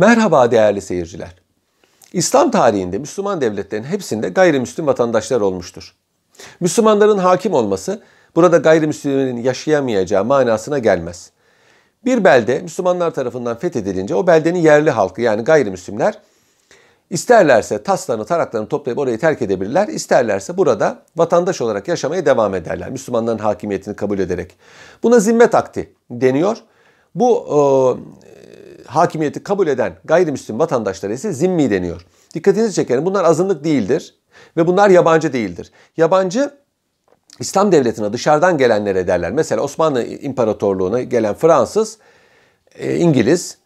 Merhaba değerli seyirciler. İslam tarihinde Müslüman devletlerin hepsinde gayrimüslim vatandaşlar olmuştur. Müslümanların hakim olması burada gayrimüslimlerin yaşayamayacağı manasına gelmez. Bir belde Müslümanlar tarafından fethedilince o beldenin yerli halkı yani gayrimüslimler isterlerse taslarını taraklarını toplayıp orayı terk edebilirler. isterlerse burada vatandaş olarak yaşamaya devam ederler. Müslümanların hakimiyetini kabul ederek. Buna zimmet akti deniyor. Bu e, hakimiyeti kabul eden gayrimüslim vatandaşlara ise zimmi deniyor. Dikkatinizi çekerim bunlar azınlık değildir ve bunlar yabancı değildir. Yabancı İslam devletine dışarıdan gelenlere derler. Mesela Osmanlı İmparatorluğu'na gelen Fransız, e, İngiliz,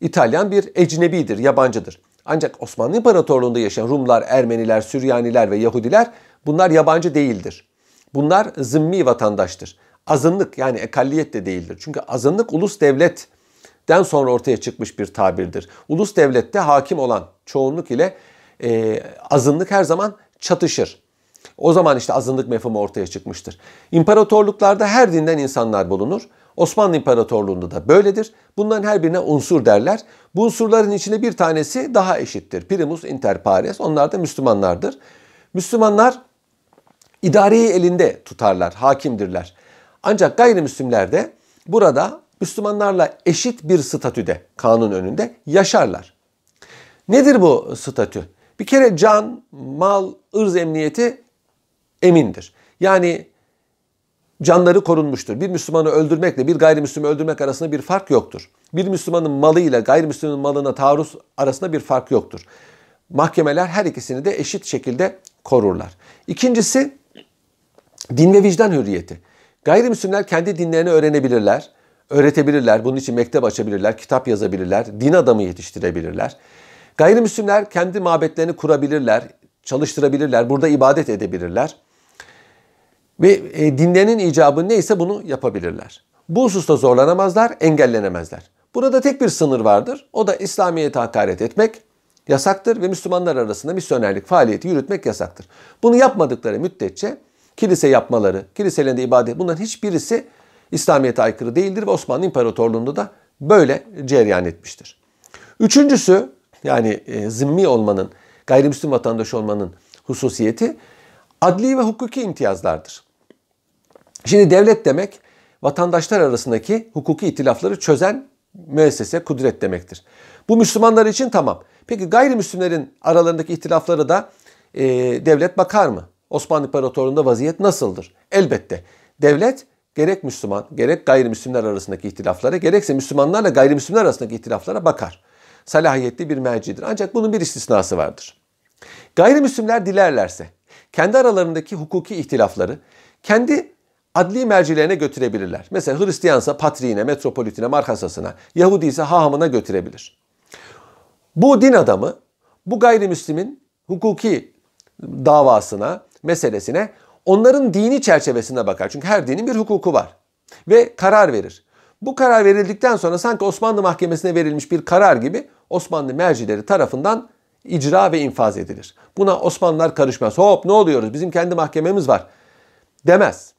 İtalyan bir ecnebidir, yabancıdır. Ancak Osmanlı İmparatorluğu'nda yaşayan Rumlar, Ermeniler, Süryaniler ve Yahudiler bunlar yabancı değildir. Bunlar zımmi vatandaştır. Azınlık yani ekalliyet de değildir. Çünkü azınlık ulus devlet den sonra ortaya çıkmış bir tabirdir. Ulus devlette hakim olan çoğunluk ile e, azınlık her zaman çatışır. O zaman işte azınlık mefhumu ortaya çıkmıştır. İmparatorluklarda her dinden insanlar bulunur. Osmanlı İmparatorluğu'nda da böyledir. Bunların her birine unsur derler. Bu unsurların içinde bir tanesi daha eşittir. Primus inter pares. Onlar da Müslümanlardır. Müslümanlar idareyi elinde tutarlar, hakimdirler. Ancak gayrimüslimler de burada Müslümanlarla eşit bir statüde kanun önünde yaşarlar. Nedir bu statü? Bir kere can, mal, ırz emniyeti emindir. Yani canları korunmuştur. Bir Müslümanı öldürmekle bir gayrimüslimi öldürmek arasında bir fark yoktur. Bir Müslümanın malıyla gayrimüslimin malına taarruz arasında bir fark yoktur. Mahkemeler her ikisini de eşit şekilde korurlar. İkincisi din ve vicdan hürriyeti. Gayrimüslimler kendi dinlerini öğrenebilirler öğretebilirler. Bunun için mektep açabilirler, kitap yazabilirler, din adamı yetiştirebilirler. Gayrimüslimler kendi mabetlerini kurabilirler, çalıştırabilirler, burada ibadet edebilirler. Ve e, dinlerinin icabı neyse bunu yapabilirler. Bu hususta zorlanamazlar, engellenemezler. Burada tek bir sınır vardır. O da İslamiyet'e hakaret etmek yasaktır ve Müslümanlar arasında misyonerlik faaliyeti yürütmek yasaktır. Bunu yapmadıkları müddetçe kilise yapmaları, kiliselerinde ibadet bunların hiçbirisi İslamiyet'e aykırı değildir ve Osmanlı İmparatorluğu'nda da böyle cereyan etmiştir. Üçüncüsü yani e, zimmi olmanın, gayrimüslim vatandaş olmanın hususiyeti adli ve hukuki imtiyazlardır. Şimdi devlet demek vatandaşlar arasındaki hukuki itilafları çözen müessese, kudret demektir. Bu Müslümanlar için tamam. Peki gayrimüslimlerin aralarındaki ihtilafları da e, devlet bakar mı? Osmanlı İmparatorluğu'nda vaziyet nasıldır? Elbette. Devlet gerek Müslüman gerek gayrimüslimler arasındaki ihtilaflara gerekse Müslümanlarla gayrimüslimler arasındaki ihtilaflara bakar. Salahiyetli bir mercidir. Ancak bunun bir istisnası vardır. Gayrimüslimler dilerlerse kendi aralarındaki hukuki ihtilafları kendi adli mercilerine götürebilirler. Mesela Hristiyansa patriğine, metropolitine, markasasına, Yahudi ise hahamına götürebilir. Bu din adamı bu gayrimüslimin hukuki davasına, meselesine onların dini çerçevesinde bakar. Çünkü her dinin bir hukuku var. Ve karar verir. Bu karar verildikten sonra sanki Osmanlı Mahkemesi'ne verilmiş bir karar gibi Osmanlı mercileri tarafından icra ve infaz edilir. Buna Osmanlılar karışmaz. Hop ne oluyoruz bizim kendi mahkememiz var demez.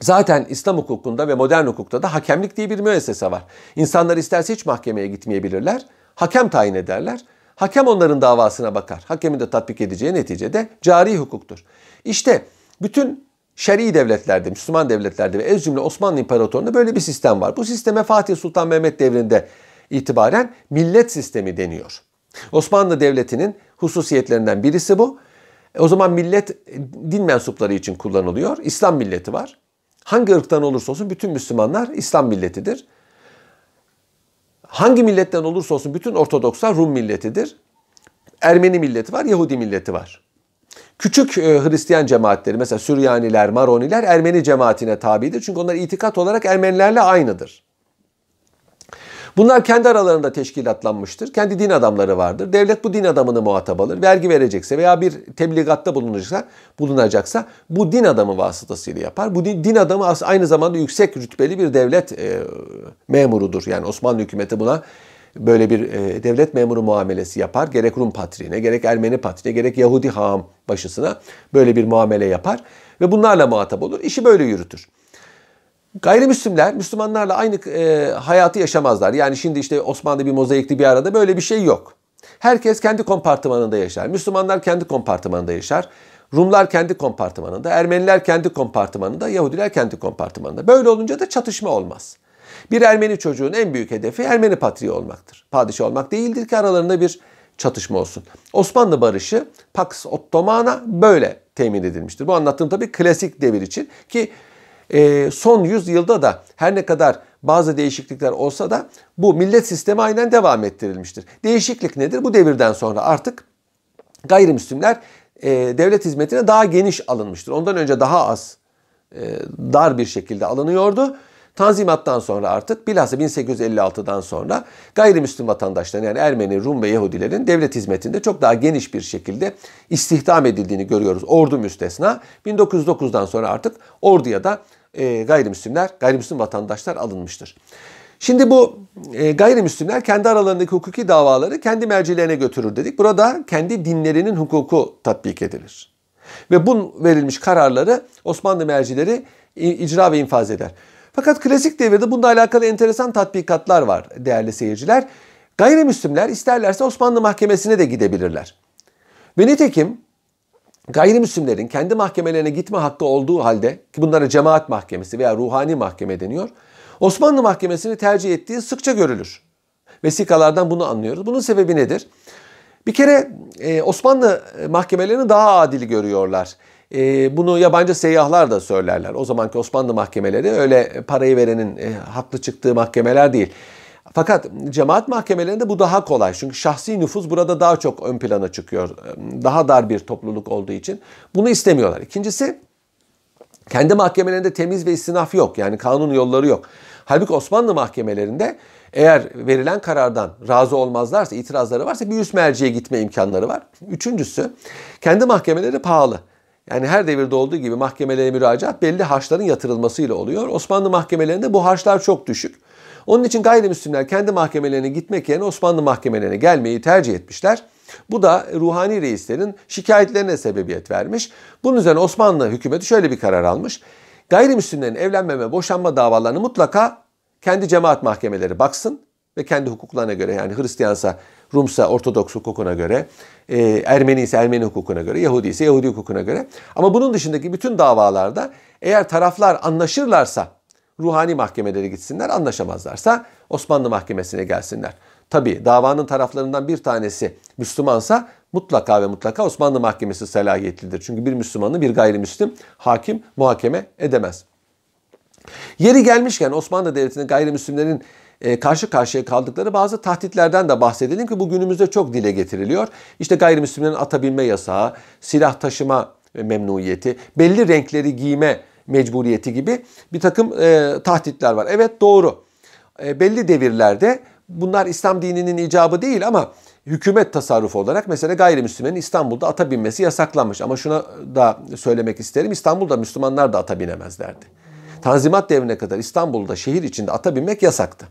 Zaten İslam hukukunda ve modern hukukta da hakemlik diye bir müessese var. İnsanlar isterse hiç mahkemeye gitmeyebilirler. Hakem tayin ederler. Hakem onların davasına bakar. Hakemin de tatbik edeceği neticede cari hukuktur. İşte bütün şer'i devletlerde, Müslüman devletlerde ve ez cümle Osmanlı İmparatorluğu'nda böyle bir sistem var. Bu sisteme Fatih Sultan Mehmet devrinde itibaren millet sistemi deniyor. Osmanlı Devleti'nin hususiyetlerinden birisi bu. E, o zaman millet din mensupları için kullanılıyor. İslam milleti var. Hangi ırktan olursa olsun bütün Müslümanlar İslam milletidir. Hangi milletten olursa olsun bütün Ortodokslar Rum milletidir. Ermeni milleti var, Yahudi milleti var. Küçük e, Hristiyan cemaatleri mesela Süryaniler, Maroniler Ermeni cemaatine tabidir. Çünkü onlar itikat olarak Ermenilerle aynıdır. Bunlar kendi aralarında teşkilatlanmıştır. Kendi din adamları vardır. Devlet bu din adamını muhatap alır. Vergi verecekse veya bir tebligatta bulunacaksa, bulunacaksa bu din adamı vasıtasıyla yapar. Bu din, din adamı aynı zamanda yüksek rütbeli bir devlet e, memurudur. Yani Osmanlı hükümeti buna böyle bir e, devlet memuru muamelesi yapar. Gerek Rum patriğine, gerek Ermeni patriğine, gerek Yahudi hağam başısına böyle bir muamele yapar ve bunlarla muhatap olur. İşi böyle yürütür. Gayrimüslimler Müslümanlarla aynı e, hayatı yaşamazlar. Yani şimdi işte Osmanlı bir mozaikli bir arada böyle bir şey yok. Herkes kendi kompartımanında yaşar. Müslümanlar kendi kompartımanında yaşar. Rumlar kendi kompartımanında, Ermeniler kendi kompartımanında, Yahudiler kendi kompartımanında. Böyle olunca da çatışma olmaz. Bir Ermeni çocuğun en büyük hedefi Ermeni patriği olmaktır. Padişah olmak değildir ki aralarında bir çatışma olsun. Osmanlı barışı Pax Ottomana böyle temin edilmiştir. Bu anlattığım tabii klasik devir için ki e, son yüzyılda da her ne kadar bazı değişiklikler olsa da bu millet sistemi aynen devam ettirilmiştir. Değişiklik nedir? Bu devirden sonra artık gayrimüslimler e, devlet hizmetine daha geniş alınmıştır. Ondan önce daha az e, dar bir şekilde alınıyordu. Tanzimattan sonra artık bilhassa 1856'dan sonra gayrimüslim vatandaşların yani Ermeni, Rum ve Yahudilerin devlet hizmetinde çok daha geniş bir şekilde istihdam edildiğini görüyoruz. Ordu müstesna. 1909'dan sonra artık orduya da e, gayrimüslimler, gayrimüslim vatandaşlar alınmıştır. Şimdi bu e, gayrimüslimler kendi aralarındaki hukuki davaları kendi mercilerine götürür dedik. Burada kendi dinlerinin hukuku tatbik edilir. Ve bu verilmiş kararları Osmanlı mercileri icra ve infaz eder. Fakat klasik devirde bununla alakalı enteresan tatbikatlar var değerli seyirciler. Gayrimüslimler isterlerse Osmanlı mahkemesine de gidebilirler. Ve nitekim gayrimüslimlerin kendi mahkemelerine gitme hakkı olduğu halde ki bunlara cemaat mahkemesi veya ruhani mahkeme deniyor. Osmanlı mahkemesini tercih ettiği sıkça görülür. Vesikalardan bunu anlıyoruz. Bunun sebebi nedir? Bir kere e, Osmanlı mahkemelerini daha adil görüyorlar. E, bunu yabancı seyyahlar da söylerler. O zamanki Osmanlı mahkemeleri öyle parayı verenin e, haklı çıktığı mahkemeler değil. Fakat cemaat mahkemelerinde bu daha kolay. Çünkü şahsi nüfuz burada daha çok ön plana çıkıyor. Daha dar bir topluluk olduğu için. Bunu istemiyorlar. İkincisi kendi mahkemelerinde temiz ve istinaf yok. Yani kanun yolları yok. Halbuki Osmanlı mahkemelerinde eğer verilen karardan razı olmazlarsa, itirazları varsa bir üst merciye gitme imkanları var. Üçüncüsü kendi mahkemeleri pahalı. Yani her devirde olduğu gibi mahkemelere müracaat belli harçların yatırılmasıyla oluyor. Osmanlı mahkemelerinde bu harçlar çok düşük. Onun için gayrimüslimler kendi mahkemelerine gitmek yerine Osmanlı mahkemelerine gelmeyi tercih etmişler. Bu da ruhani reislerin şikayetlerine sebebiyet vermiş. Bunun üzerine Osmanlı hükümeti şöyle bir karar almış. Gayrimüslimlerin evlenme boşanma davalarını mutlaka kendi cemaat mahkemeleri baksın ve kendi hukuklarına göre yani Hristiyansa Rumsa Ortodoks hukukuna göre, e, Ermeni ise Ermeni hukukuna göre, Yahudi ise Yahudi hukukuna göre. Ama bunun dışındaki bütün davalarda eğer taraflar anlaşırlarsa ruhani mahkemelere gitsinler, anlaşamazlarsa Osmanlı mahkemesine gelsinler. Tabi davanın taraflarından bir tanesi Müslümansa mutlaka ve mutlaka Osmanlı mahkemesi selahiyetlidir. Çünkü bir Müslümanı bir gayrimüslim hakim muhakeme edemez. Yeri gelmişken Osmanlı Devleti'nin gayrimüslimlerin karşı karşıya kaldıkları bazı tahditlerden de bahsedelim ki bu günümüzde çok dile getiriliyor. İşte gayrimüslimlerin ata binme yasağı, silah taşıma memnuniyeti, belli renkleri giyme mecburiyeti gibi bir takım e, tahditler var. Evet doğru. E, belli devirlerde bunlar İslam dininin icabı değil ama hükümet tasarrufu olarak mesela gayrimüslimlerin İstanbul'da ata binmesi yasaklanmış. Ama şuna da söylemek isterim. İstanbul'da Müslümanlar da ata binemezlerdi. Tanzimat devrine kadar İstanbul'da şehir içinde ata binmek yasaktı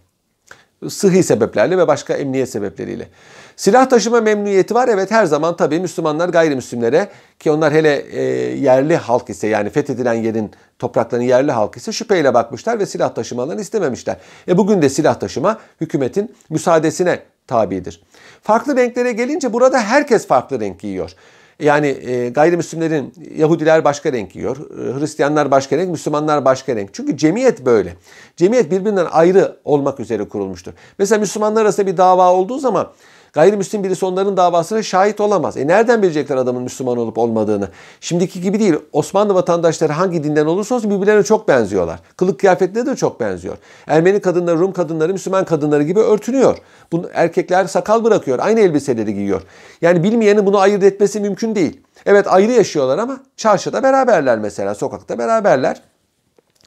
sıhhi sebeplerle ve başka emniyet sebepleriyle. Silah taşıma memnuniyeti var. Evet her zaman tabii Müslümanlar gayrimüslimlere ki onlar hele e, yerli halk ise yani fethedilen yerin toprakların yerli halk ise şüpheyle bakmışlar ve silah taşımalarını istememişler. E bugün de silah taşıma hükümetin müsaadesine tabidir. Farklı renklere gelince burada herkes farklı renk giyiyor. Yani e, gayrimüslimlerin Yahudiler başka renk giyiyor, e, Hristiyanlar başka renk, Müslümanlar başka renk. Çünkü cemiyet böyle. Cemiyet birbirinden ayrı olmak üzere kurulmuştur. Mesela Müslümanlar arasında bir dava olduğu zaman Gayrimüslim birisi onların davasına şahit olamaz. E nereden bilecekler adamın Müslüman olup olmadığını? Şimdiki gibi değil. Osmanlı vatandaşları hangi dinden olursa olsun birbirlerine çok benziyorlar. Kılık kıyafetleri de çok benziyor. Ermeni kadınları, Rum kadınları, Müslüman kadınları gibi örtünüyor. Bunu, erkekler sakal bırakıyor. Aynı elbiseleri giyiyor. Yani bilmeyenin bunu ayırt etmesi mümkün değil. Evet ayrı yaşıyorlar ama çarşıda beraberler mesela. Sokakta beraberler.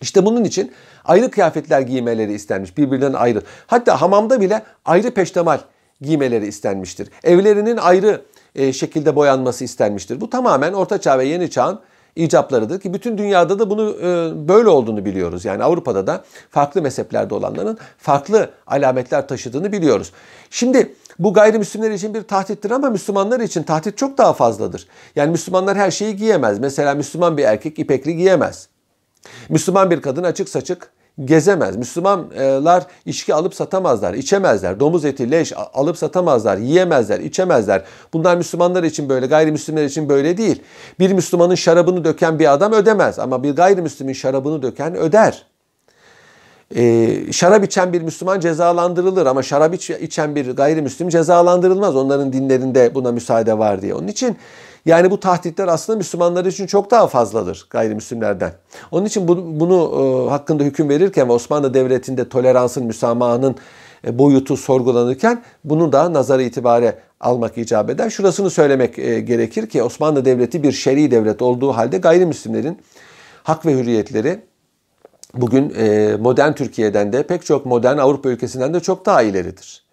İşte bunun için ayrı kıyafetler giymeleri istenmiş. Birbirinden ayrı. Hatta hamamda bile ayrı peştemal giymeleri istenmiştir. Evlerinin ayrı e, şekilde boyanması istenmiştir. Bu tamamen Orta Çağ ve Yeni Çağ'ın icaplarıdır ki bütün dünyada da bunu e, böyle olduğunu biliyoruz. Yani Avrupa'da da farklı mezheplerde olanların farklı alametler taşıdığını biliyoruz. Şimdi bu gayrimüslimler için bir tahtittir ama Müslümanlar için tahdit çok daha fazladır. Yani Müslümanlar her şeyi giyemez. Mesela Müslüman bir erkek ipekli giyemez. Müslüman bir kadın açık saçık gezemez. Müslümanlar içki alıp satamazlar, içemezler. Domuz eti, leş alıp satamazlar, yiyemezler, içemezler. Bunlar Müslümanlar için böyle, gayrimüslimler için böyle değil. Bir Müslümanın şarabını döken bir adam ödemez ama bir gayrimüslimin şarabını döken öder. Ee, şarap içen bir Müslüman cezalandırılır ama şarap içen bir gayrimüslim cezalandırılmaz. Onların dinlerinde buna müsaade var diye. Onun için yani bu tahditler aslında Müslümanlar için çok daha fazladır gayrimüslimlerden. Onun için bunu, bunu e, hakkında hüküm verirken ve Osmanlı Devleti'nde toleransın, müsamahının e, boyutu sorgulanırken bunu da nazara itibare almak icap eder. Şurasını söylemek e, gerekir ki Osmanlı Devleti bir şer'i devlet olduğu halde gayrimüslimlerin hak ve hürriyetleri bugün e, modern Türkiye'den de pek çok modern Avrupa ülkesinden de çok daha ileridir.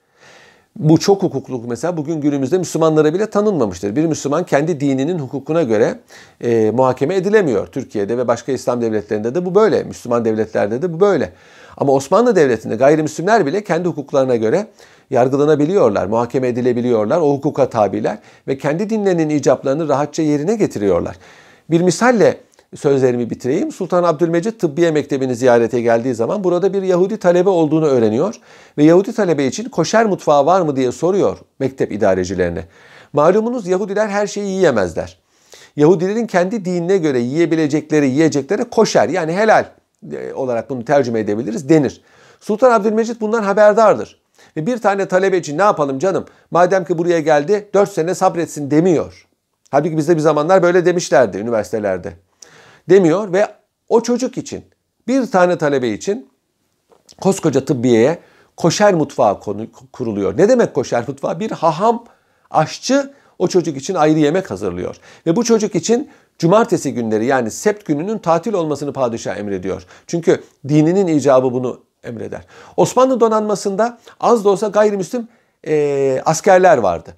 Bu çok hukukluk mesela bugün günümüzde Müslümanlara bile tanınmamıştır. Bir Müslüman kendi dininin hukukuna göre e, muhakeme edilemiyor. Türkiye'de ve başka İslam devletlerinde de bu böyle. Müslüman devletlerde de bu böyle. Ama Osmanlı Devleti'nde gayrimüslimler bile kendi hukuklarına göre yargılanabiliyorlar, muhakeme edilebiliyorlar, o hukuka tabiler ve kendi dinlerinin icaplarını rahatça yerine getiriyorlar. Bir misalle sözlerimi bitireyim. Sultan Abdülmecit Tıbbiye Mektebi'ni ziyarete geldiği zaman burada bir Yahudi talebe olduğunu öğreniyor ve Yahudi talebe için koşer mutfağı var mı diye soruyor mektep idarecilerine. Malumunuz Yahudiler her şeyi yiyemezler. Yahudilerin kendi dinine göre yiyebilecekleri yiyeceklere koşer yani helal e, olarak bunu tercüme edebiliriz denir. Sultan Abdülmecit bundan haberdardır. Ve bir tane talebe için ne yapalım canım madem ki buraya geldi 4 sene sabretsin demiyor. Halbuki bizde bir zamanlar böyle demişlerdi üniversitelerde demiyor ve o çocuk için bir tane talebe için koskoca tıbbiyeye koşer mutfağı konu, kuruluyor. Ne demek koşer mutfağı? Bir haham aşçı o çocuk için ayrı yemek hazırlıyor. Ve bu çocuk için cumartesi günleri yani sept gününün tatil olmasını padişah emrediyor. Çünkü dininin icabı bunu emreder. Osmanlı donanmasında az da olsa gayrimüslim e, askerler vardı.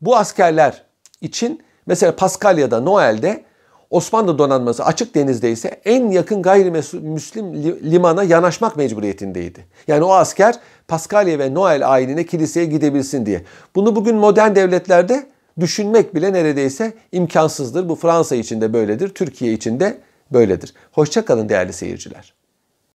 Bu askerler için mesela Paskalya'da, Noel'de Osmanlı donanması açık denizde ise en yakın gayrimüslim limana yanaşmak mecburiyetindeydi. Yani o asker Paskalya ve Noel ayinine kiliseye gidebilsin diye. Bunu bugün modern devletlerde düşünmek bile neredeyse imkansızdır. Bu Fransa için de böyledir, Türkiye için de böyledir. Hoşçakalın değerli seyirciler.